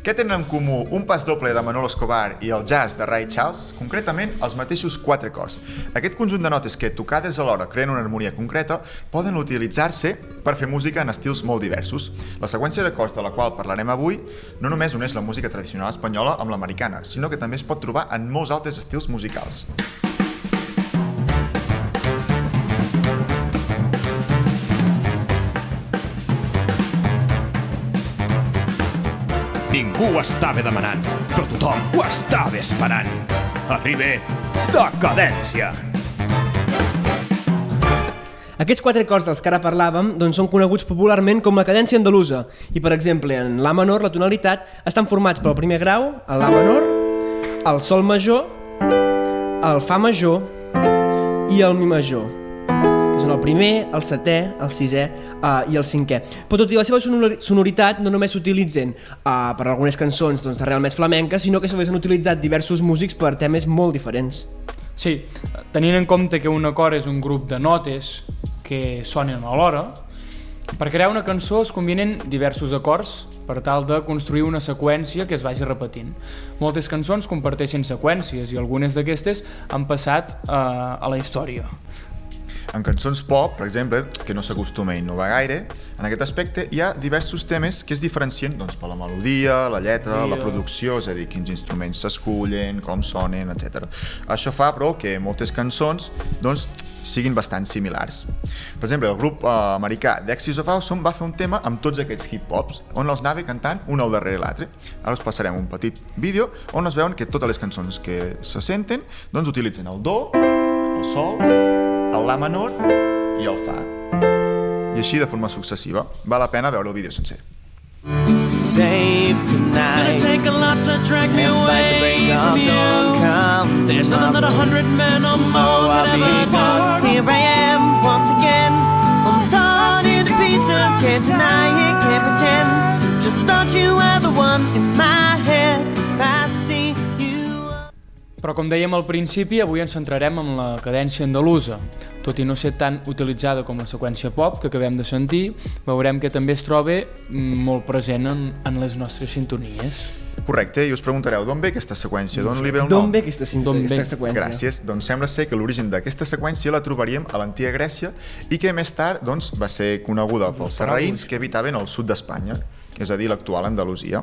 Què tenen en comú un pas doble de Manolo Escobar i el jazz de Ray Charles? Concretament, els mateixos quatre acords. Aquest conjunt de notes que, tocades alhora, creen una harmonia concreta, poden utilitzar-se per fer música en estils molt diversos. La seqüència d'acords de la qual parlarem avui no només uneix la música tradicional espanyola amb l'americana, sinó que també es pot trobar en molts altres estils musicals. Ningú ho estava demanant, però tothom ho estava esperant. Arriba Decadència. Aquests quatre acords dels que ara parlàvem doncs, són coneguts popularment com la cadència andalusa i, per exemple, en La menor, la tonalitat, estan formats pel primer grau, el La menor, el Sol major, el Fa major i el Mi major són el primer, el setè, el sisè uh, i el cinquè. Però tot i la seva sonoritat no només s'utilitzen uh, per algunes cançons doncs, d'arrel més flamenca, sinó que s'han utilitzat diversos músics per temes molt diferents. Sí, tenint en compte que un acord és un grup de notes que sonen alhora, per crear una cançó es combinen diversos acords per tal de construir una seqüència que es vagi repetint. Moltes cançons comparteixen seqüències i algunes d'aquestes han passat eh, a la història. En cançons pop, per exemple, que no s'acostuma a innovar gaire, en aquest aspecte hi ha diversos temes que es diferencien doncs, per la melodia, la lletra, la producció, és a dir, quins instruments s'escullen, com sonen, etc. Això fa, però, que moltes cançons doncs, siguin bastant similars. Per exemple, el grup eh, americà d'Exis of Awesome va fer un tema amb tots aquests hip-hops, on els anava cantant un al darrere l'altre. Ara us passarem un petit vídeo on es veuen que totes les cançons que se senten doncs, utilitzen el do, el sol, el La menor i el Fa. I així de forma successiva. Val la pena veure el vídeo sencer. Save tonight. Gonna take a lot to drag me away from you. There's nothing that a hundred men or more could ever afford. Here I am once again. I'm torn into pieces. Can't deny it, can't pretend. Just thought you were the one in my head. I see. Però com dèiem al principi, avui ens centrarem en la cadència andalusa. Tot i no ser tan utilitzada com la seqüència pop que acabem de sentir, veurem que també es troba mm, molt present en, en les nostres sintonies. Correcte, i us preguntareu d'on ve aquesta seqüència, d'on li ve el nom? D'on ve aquesta, aquesta seqüència? Gràcies, doncs sembla ser que l'origen d'aquesta seqüència la trobaríem a l'antiga Grècia i que més tard doncs, va ser coneguda pels sarraïns que habitaven al sud d'Espanya és a dir, l'actual Andalusia.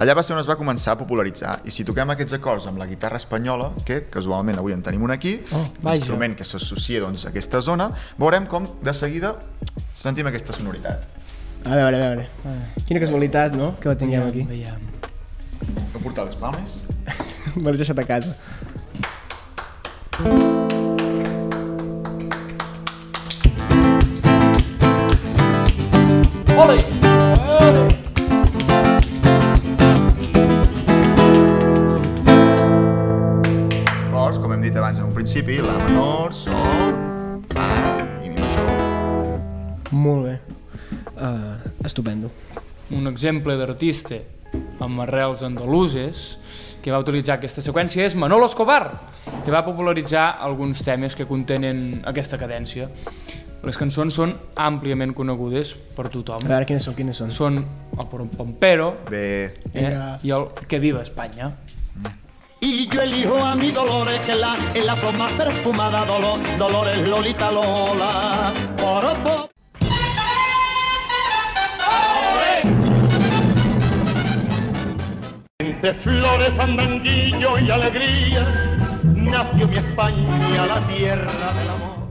Allà va ser on es va començar a popularitzar, i si toquem aquests acords amb la guitarra espanyola, que casualment avui en tenim un aquí, Oh, instrument que s'associa doncs, a aquesta zona, veurem com de seguida sentim aquesta sonoritat. A veure, a veure. Quina casualitat, no?, que la tinguem aquí. Veiem. Heu portat les palmes? Me l'he deixat a casa. Ole! Un exemple d'artista amb arrels andaluses que va utilitzar aquesta seqüència és Manolo Escobar, que va popularitzar alguns temes que contenen aquesta cadència. Les cançons són àmpliament conegudes per tothom. A veure, quines són, quines són? Són el Pompero Bé, eh, Vinga. i el Que viva Espanya. Y yo elijo a mi Dolores, que la, es la flor más perfumada, Dolor, Dolores Lolita Lola. Oropo. Entre flores, fandanguillo y alegría, nació mi España, la tierra del amor.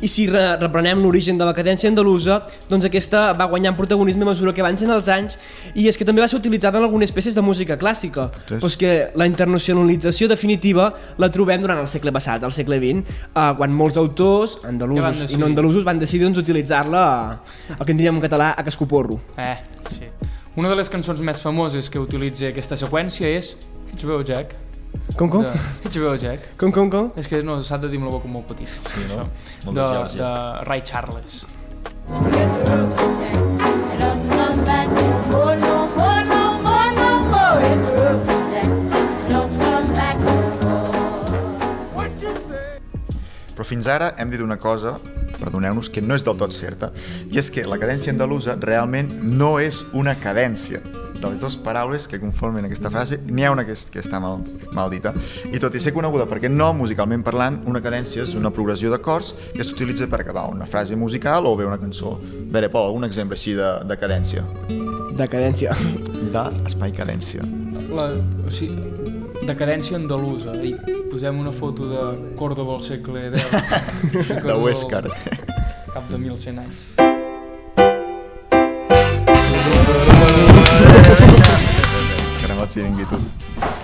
I si re reprenem l'origen de la cadència andalusa, doncs aquesta va guanyant protagonisme a mesura que avancen els anys i és que també va ser utilitzada en algunes peces de música clàssica. Sí. Però és que la internacionalització definitiva la trobem durant el segle passat, al segle XX, eh, quan molts autors, andalusos i no andalusos, van decidir doncs, utilitzar-la, eh, el que en diríem en català, a cascoporro. Eh, sí. Una de les cançons més famoses que utilitza aquesta seqüència és HBO Jack. Com, com? De HBO Jack. Com, com, com? És que no s'ha de dir amb la boca molt petita. Sí, no? Molt De, desgeorgia. de Ray Charles. Però fins ara hem dit una cosa, perdoneu-nos, que no és del tot certa, i és que la cadència andalusa realment no és una cadència. de les dues paraules que conformen aquesta frase, n'hi ha una que, és, que està mal, mal dita. I tot i ser coneguda perquè no, musicalment parlant, una cadència és una progressió d'acords que s'utilitza per acabar una frase musical o bé una cançó. A veure, Pol, algun exemple així de, de cadència? Decadència. De espai cadència. La, o sigui, decadència andalusa. I posem una foto de Córdoba al segle X. De Huescar. Cap de 1.100 anys. que anem al xiringuito.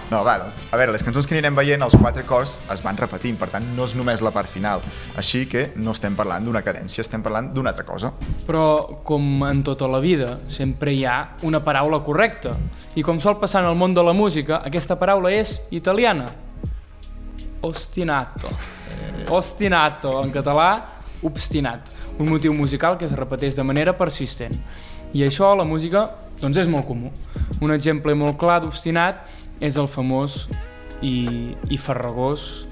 No, va, doncs, a veure, les cançons que anirem veient, els quatre cors es van repetint, per tant, no és només la part final. Així que no estem parlant d'una cadència, estem parlant d'una altra cosa. Però, com en tota la vida, sempre hi ha una paraula correcta. I com sol passar en el món de la música, aquesta paraula és italiana. Ostinato. Ostinato, en català, obstinat. Un motiu musical que es repeteix de manera persistent. I això a la música doncs és molt comú. Un exemple molt clar d'obstinat és el famós i, i farragós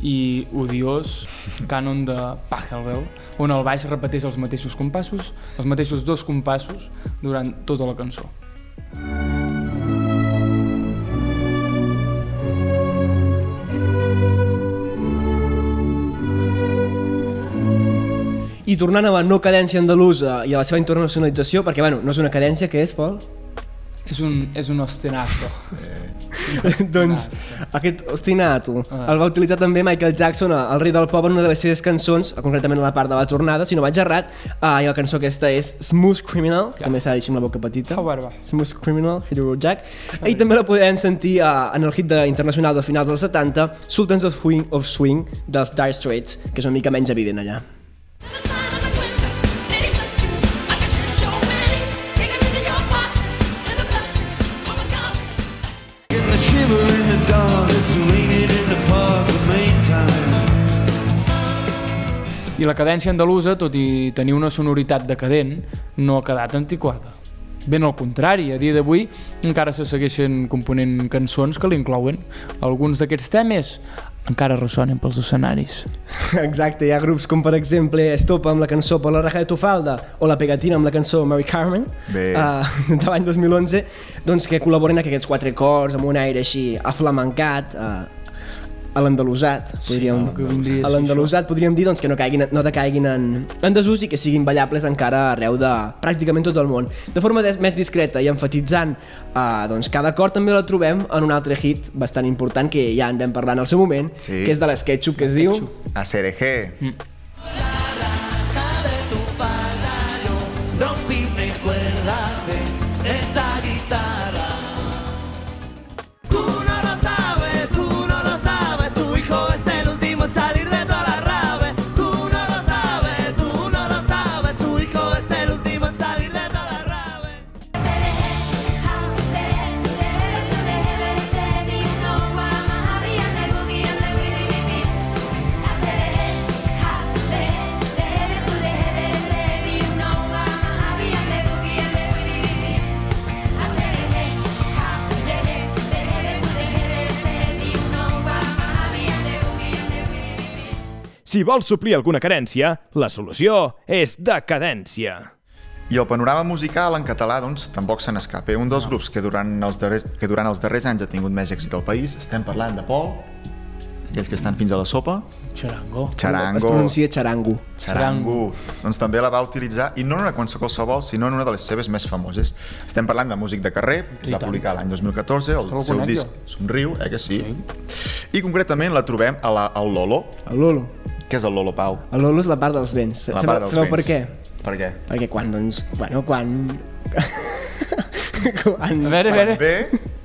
i odiós cànon de Pachelbel, on el baix repeteix els mateixos compassos, els mateixos dos compassos durant tota la cançó. I tornant a la no cadència andalusa i a la seva internacionalització, perquè bueno, no és una cadència, què és, Pol? És un, és un ostinato. doncs aquest ostinato Ah. el va utilitzar també Michael Jackson, el rei del pop, en una de les seves cançons, concretament a la part de la tornada, si no vaig errat, uh, i la cançó aquesta és Smooth Criminal, que també s'ha de dir amb la boca petita. Ah, barba. Smooth Criminal, Hero Jack. I també la podem sentir uh, en el hit de, internacional de finals dels 70, Sultans of Swing, of Swing dels Dire Straits, que és una mica menys evident allà. I la cadència andalusa, tot i tenir una sonoritat decadent, no ha quedat antiquada. Ben al contrari, a dia d'avui encara se segueixen component cançons que l'inclouen. Alguns d'aquests temes encara ressonen pels escenaris. Exacte, hi ha grups com per exemple Estopa amb la cançó Per la raja de tu falda o La Pegatina amb la cançó Mary Carmen Bé. uh, de l'any 2011 doncs que col·laboren amb aquests quatre cors amb un aire així aflamencat uh, a l'andalusat podríem, vindria a l'andalusat podríem dir doncs, que no, caiguin, no decaiguin en, en desús i que siguin ballables encara arreu de pràcticament tot el món. De forma des, més discreta i enfatitzant uh, doncs cada cor també la trobem en un altre hit bastant important que ja en vam parlar en el seu moment Sí. que és de l'Sketchup que es diu A Cereje. Rompe Si vols suplir alguna carència, la solució és decadència. I el panorama musical en català, doncs, tampoc se n'escapa. Un dels grups que durant, els darrers, que durant els darrers anys ha tingut més èxit al país, estem parlant de Pol, aquells que estan fins a la sopa, Charango. Es Charango, pronuncia Charango. Charango. Doncs també la va utilitzar, i no en una cançó qualsevol, sinó en una de les seves més famoses. Estem parlant de músic de carrer, que es va publicar l'any 2014, el seu conec disc jo. Somriu, eh que sí? I concretament la trobem a la, al Lolo. El Lolo. Què és el Lolo Pau? El Lolo és la part dels vents. La part dels sabeu vents. per què? Per què? Perquè quan, doncs, bueno, quan... quan... A veure, a veure, Bé,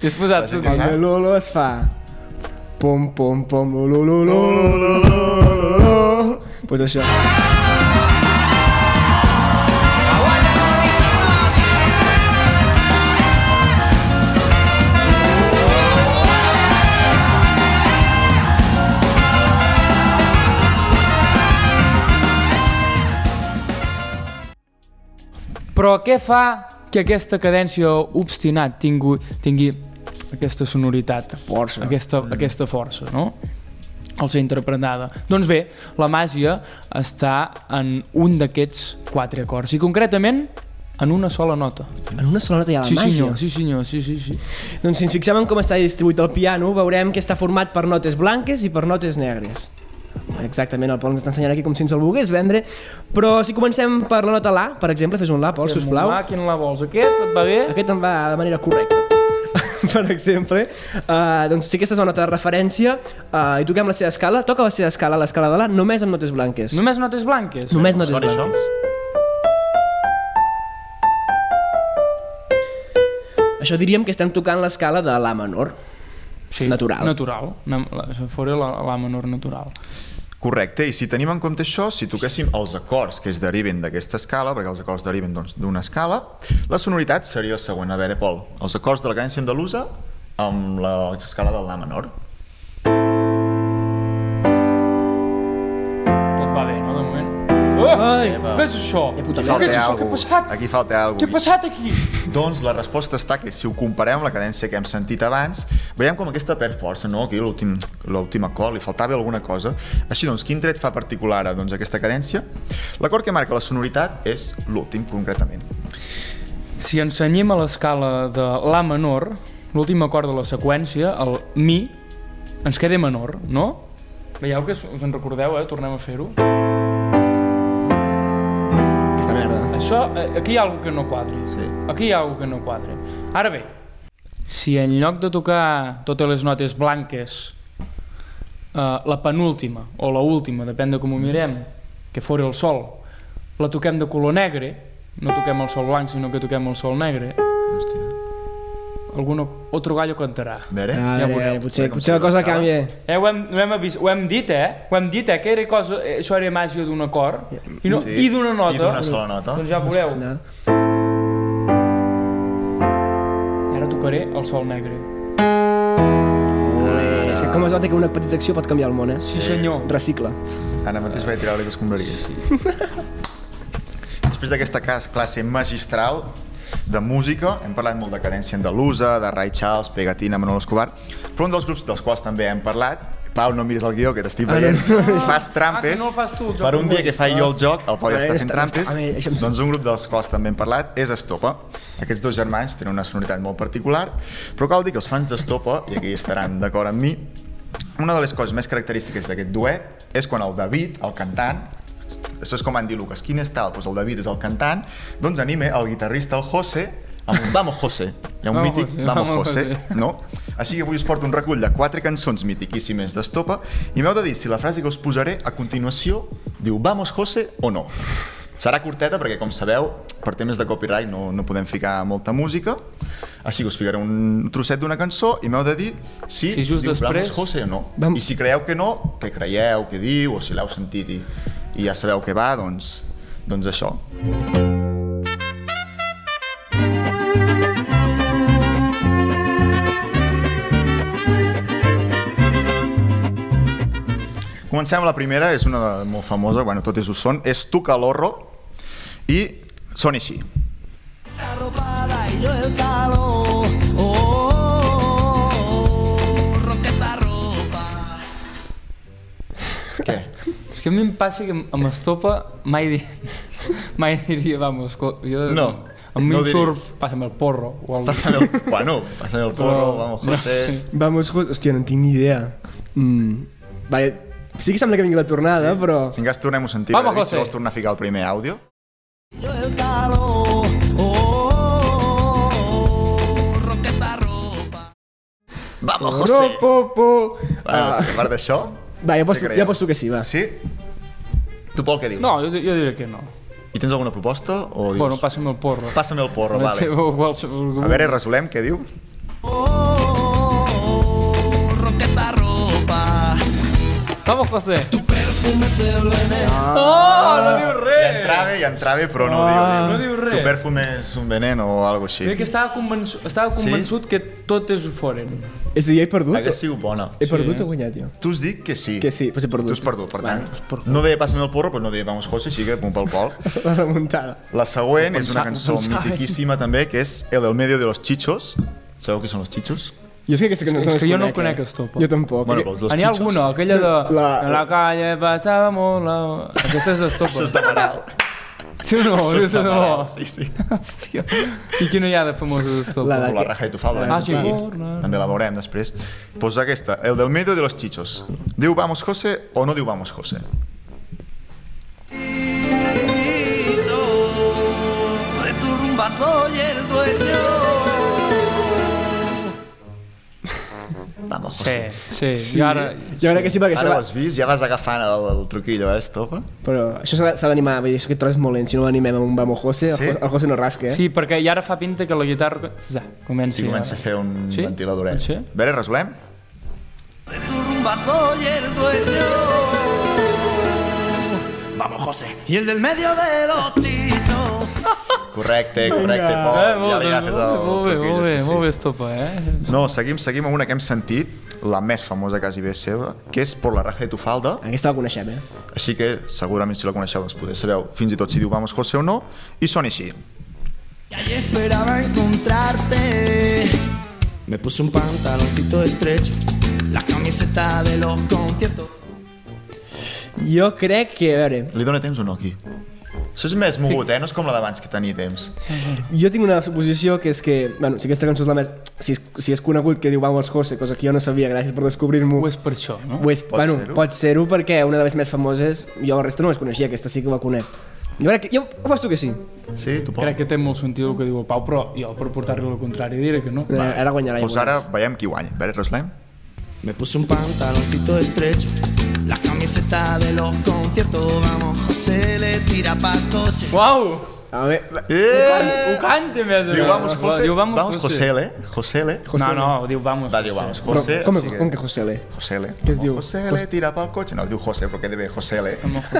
has posat tu. Quan el Lolo es fa... Pom, pom, pom, lo, lo, lo, lo, lo, lo, lo, lo. Pues això. Però què fa que aquesta cadència obstinat tingui, tingui aquesta sonoritat? Aquesta força. Aquesta, mm. aquesta força, no? Al ser interpretada. Doncs bé, la màgia està en un d'aquests quatre acords. I concretament en una sola nota. En una sola nota hi ha la Sí màgia. senyor, sí senyor, sí, sí, sí. Doncs si ens fixem en com està distribuït el piano, veurem que està format per notes blanques i per notes negres. Exactament, el Pol ens està ensenyant aquí com si ens el volgués vendre, però si comencem per la nota La, per exemple, fes un La, Pol, sisplau. Va, quin la vols? Aquest et va bé? Aquest em va de manera correcta. per exemple, uh, doncs si aquesta és una nota de referència uh, i toquem la seva escala, toca la seva escala, l'escala de La, només amb notes blanques. Només notes blanques? Només notes Sona això? blanques. Això diríem que estem tocant l'escala de La menor. Sí, Natural. Natural. La- fora la, la menor natural. Correcte, i si tenim en compte això, si toquéssim els acords que es deriven d'aquesta escala, perquè els acords deriven doncs, d'una escala, la sonoritat seria la següent. A veure, Pol, els acords de la cadència andalusa amb l'escala del La menor. Ai! és això? puta Què falta és això? algú. Què ha passat? Aquí falta alguna Què ha passat aquí? Doncs la resposta està que si ho comparem amb la cadència que hem sentit abans, veiem com aquesta perd força, no? Aquí l'últim l'últim acord, li faltava alguna cosa. Així doncs, quin tret fa particular doncs, aquesta cadència? L'acord que marca la sonoritat és l'últim, concretament. Si ensenyem a l'escala de La menor, l'últim acord de la seqüència, el Mi, ens queda menor, no? Veieu que us us en recordeu, eh? Tornem a fer-ho. Això, eh, aquí hi ha alguna que no quadri. Sí. Aquí hi ha alguna que no quadri. Ara bé, si en lloc de tocar totes les notes blanques, eh, la penúltima o la última, depèn de com ho mirem, que fora el sol, la toquem de color negre, no toquem el sol blanc, sinó que toquem el sol negre, Hòstia. Algun otro gallo cantarà. A veure, Ja veure, veureu. potser, potser la cosa canvia. Eh, ho, hem, ho, hem avís, ho hem dit, eh? Ho hem dit, eh? Que era cosa, eh, això era màgia d'un acord i, no, Sí. i d'una nota. I d'una sola nota. Doncs ja veureu. Ara tocaré el sol negre. Ole, és que com es nota que una petita acció pot canviar el món, eh? Sí, senyor. Recicla. Ara mateix vaig tirar-li d'escombraries. Després d'aquesta classe magistral de música, hem parlat molt de cadència andalusa, de Ray Charles, Pegatina, Manolo Escobar, però un dels grups dels quals també hem parlat, Pau, no miris el guió, que t'estic veient, fas trampes, Ah, no fas tu, per un dia que faig jo el joc, el Pau ja està fent trampes, doncs un grup dels quals també hem parlat és Estopa. Aquests dos germans tenen una sonoritat molt particular, però cal dir que els fans d'Estopa, i aquí estaran d'acord amb mi, una de les coses més característiques d'aquest duet és quan el David, el cantant, això és com en diu Lucas, quin és tal? Doncs el David és el cantant, doncs anime el guitarrista, el José, amb un Vamos José. Hi ha un Vamos, mític José, Vamos vamos, José, José. no? Així que avui us porto un recull de quatre cançons mitiquíssimes d'Estopa i m'heu de dir si la frase que us posaré a continuació diu Vamos José o no. Serà curteta perquè, com sabeu, per temes de copyright no, no podem ficar molta música, així que us ficaré un trosset d'una cançó i m'heu de dir si, Si just diu després- Vamos José o no. Vam- I si creieu que no, què creieu, què diu, o si l'heu sentit i, i ja sabeu què va, doncs, doncs això. Comencem amb la primera, és una de, molt famosa, bueno, totes ho són, és Tu Calorro, i sona així. arropada que a mi em passa que amb estopa mai, di... mai diria, vamos, co- jo... No, A mi no em surt, passa'm el porro. O el... Pásame el, bueno, pásame el porro, Però- vamos, José. Vamos, José. Hòstia, no en tinc ni idea. Mm. Vale, sí que sembla que vingui la tornada, però... Si en cas tornem-ho a sentir, Vamos, Frederic, si José. vols tornar a ficar el primer àudio. Yo el calor. Oh, oh, oh, roqueta ropa. Vamos, No, José! po, po. Bueno, Ah, a part d'això... va, ja què poso, ja poso que sí, va. Sí? Tu, Pol, què dius? No, jo, jo diré que no. I tens alguna proposta? O dius... Bueno, passa'm el porro. Pásame el porro, vale. Qualsevol... A veure, resolem, què diu? Oh, oh, oh, ropa. Vamos, José. Veneno. Oh, no diu Ja res! entrava, ja entrava, però no ho diu. Ah, no diu res. Tu perfum és un veneno o alguna així. Crec que estava convençut, estava Sí? convençut que totes ho foren. És a dir, he perdut. Hagués sigut bona. He perdut Sí. o guanyat, jo? Tu has dit que sí. Que sí, pues he perdut. Tu has perdut, per tant. Vale, no deia passa el porro, però no deia vamos José, així que punt pel pol. La remuntada. La següent és una cançó mitiquíssima també, que és El del medio de los chichos. Sabeu qui són els chichos? Jo és que aquesta cançó És no que jo no conec? Estopa. Jo tampoc. Bueno, però els N'hi ha alguna, aquella de... La- En la calle passava molt la... Aquesta és d'estopa. Això és de Manal. Sí o no? Això està o no? Sí, sí. Hòstia. I quina hi ha de famosos d'estopa? La de- O la raja i tu falda. Ah, sí. També la veurem després. Pues aquesta, el del medio de los chichos. Diu vamos José o no diu vamos José? De tu rumba soy el dueño. Vamos Sí, José. sí. Sí. Jo ara... Jo crec que sí, perquè Ara això ho has vist? Ja vas agafant el, el truquillo, eh, estopa? Però això s'ha s'ha d'animar, vull dir, és que tros és molt lent, si no l'animem amb un Vamos José, el, Sí? José, el José no rasca, eh? Sí, perquè i ara fa pinta que la guitarra ja, comenci, Si comença a fer un Sí? ventiladoret. Sí? A veure, resolem? De tu rumba soy el dueño. Vamos, José. Y el del medio de los chichos. Correcte, correcte, Vinga. Pol. Eh, ja molt li bé, agafes el, molt bé, el molt truquillo, bé, sí, sí. molt bé, estopa, eh? No, seguim, seguim amb una que hem sentit, la més famosa quasi bé seva, que és Por la raja de tu falda, Aquesta la coneixem, eh? així que segurament si la coneixeu doncs poder sabeu fins i tot si diu Vamos José o no, i sona així. Y ahí esperaba encontrarte. Me puse un pantaloncito estrecho, la camiseta de los conciertos. Jo crec que, a veure, Li dóna temps o no aquí? Això és més mogut, eh? No és com la d'abans que tenia temps. jo tinc una suposició que és que, bueno, si aquesta cançó és la més... Si és, si és conegut que diu Vamos José, cosa que jo no sabia, gràcies per descobrir-m'ho, Ho és per això, no? Ho és, Pot bueno, ser-ho. pot ser-ho perquè una de les més famoses, jo la resta no les coneixia, aquesta sí que la conec. Jo crec que, jo aposto que sí. Sí, tu? Crec que té molt sentit el que diu el Pau, però jo per portar-li al contrari diré que no. Eh, Ara guanyarà Doncs igual. ara veiem qui guanya. A veure, resolem? Me puse un pantaloncito estrecho, la camiseta de los conciertos. Vamos, José le tira pa' coche. Uau! A veure, Eh! Ho canta més. Diu eh? Vamos José, Diu Vamos, vamos José, ¿le? José, ¿le? José no, no, diu Vamos Va, diu José. Vamos José. com, com que José Le? José Le. Què es diu? José Jos- Le tira pel cotxe. No, es diu José, però queda bé José Le.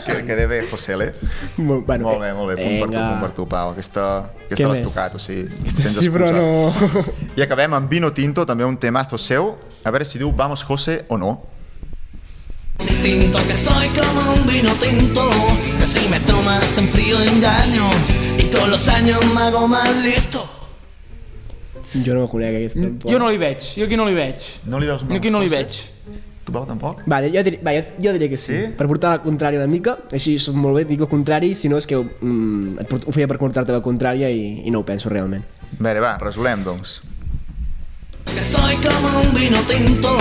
Que, queda bé José Le. Molt, bueno, Molt bé, molt bé. Punt per tu, punt per tu, Pau. Aquesta, Què aquesta l'has tocat, o sigui, tens Sí, però no... I acabem amb Vino Tinto, també un temazo seu. A veure si diu Vamos José o no. Distinto que soy como un vino tinto, que si me tomas en frío engaño. Y con los años me hago más listo. Jo no la conec, aquesta. tampoc. Jo no li veig, jo aquí no li veig. No li veus Jo aquí no li José? veig. Tu, Pau, tampoc? Vale, jo, diré, va, jo, jo diria que sí. Sí? Per portar la contrària una mica, així soc molt bé, dic el contrari, si no és que mm, et port- ho feia per portar-te la contrària i, i no ho penso realment. Veure, va, resolem, doncs. Que soy como un vino tinto,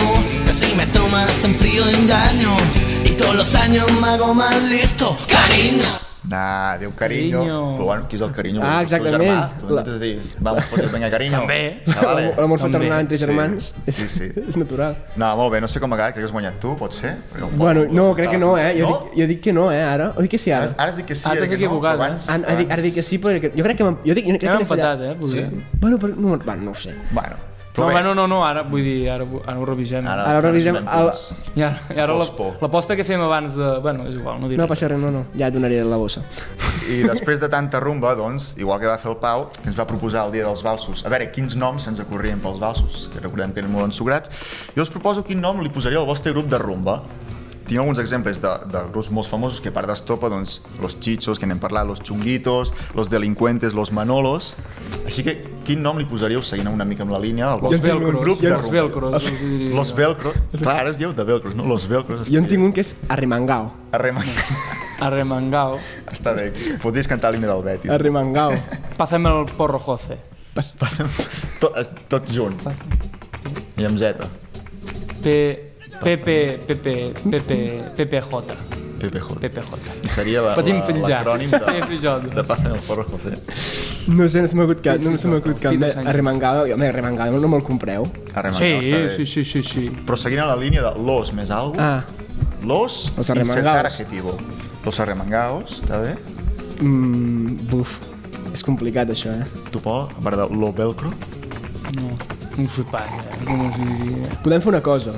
si me tomas en frío engaño. Y con los años me hago más listo. Cariño. Nah, diu carinyo. Carinyo. Però bueno, qui és el carinyo? Ah, És el exactament. Germà. Tu intentes dir, vamos, José, venga, carinyo. També. Ah, vale. L'amor fraternal entre Sí, germans és, sí, sí. és natural. No, molt bé, no sé com ha quedat, crec que has guanyat tu, pot ser? Pol Bueno, no, crec que no, eh? Jo, No? dic, jo dic que no, eh, ara. O dic que sí, Ara, ara. ara has dit que sí, Ah, ara t'has que no, però abans... Ara, ara, dic, ara dic que sí, perquè jo crec que... Jo, dic, jo crec que Hem empatat, eh? Vull Sí? Bueno, però no, bueno, no ho sé. Bueno, No, però bé, bueno, no, no, ara vull dir, ara, ara ho revisem. ara, Ara revisem resumem el-. I ara, i ara la- l'aposta que fem abans de... Bueno, és igual, no diré. No passa res, no, no. Ja et donaré la bossa. I després de tanta rumba, doncs, igual que va fer el Pau, que ens va proposar el dia dels valsos, a veure quins noms se'ns acorrien pels valsos, que recordem que eren molt ensugrats, jo us proposo quin nom li posaria al vostre grup de rumba. Tinc alguns exemples de, de grups molt famosos que a part d'Estopa, doncs, los Chichos, que n'hem parlat, los Chunguitos, los Delincuentes, los Manolos... Així que, quin nom li posaríeu seguint una mica amb la línia del vostre tinc un grup de Els rumba? velcros, els diria. Los Velcros, clar, ara es diu de Velcros, no? Los Velcros. Jo en tinc un que és Arremangao. Arremang... Arremangao. Està bé, podries cantar l'himne del Betis. Arremangao. Pásame el porro José. Tot, tot junt. I amb Z. P... Pepe, Pepe, Pepe, PPJ. PPJ. PPJ. I seria la- Patim la- l'acrònim de, PPJ. de Paz en el Forro José. No sé, no se m'ha acut cap, no se m'ha acut cap. Arremangao, home, Arremangao, no me'l compreu. Arremangado, Sí, està bé. sí, sí, sí, sí. Però seguint a la línia de los més algo, Ah, los, Los insertar arremangados. adjetivo. Los arremangados, està bé? mm, buf. És complicat, això, eh? Tu, Pol, a part de lo velcro, No, no ho sé pas, eh? com us diria. Podem fer una cosa.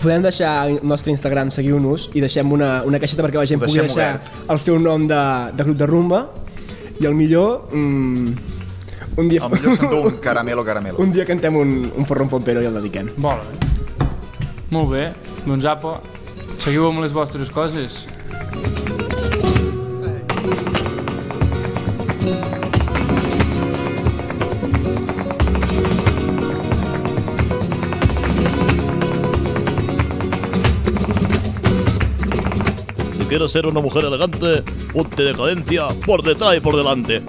Podem deixar el nostre Instagram, seguiu-nos, i deixem una, una caixeta perquè la gent pugui deixar obert. el seu nom de, de grup de rumba, i el millor... Mm, un dia, el millor s'endú un caramelo caramelo. un dia cantem un, un porro pompero i el dediquem. Molt bé. Molt bé. Doncs apa, seguiu amb les vostres coses. Sí ¿Quieres ser una mujer elegante? Ponte decadencia por detrás y por delante.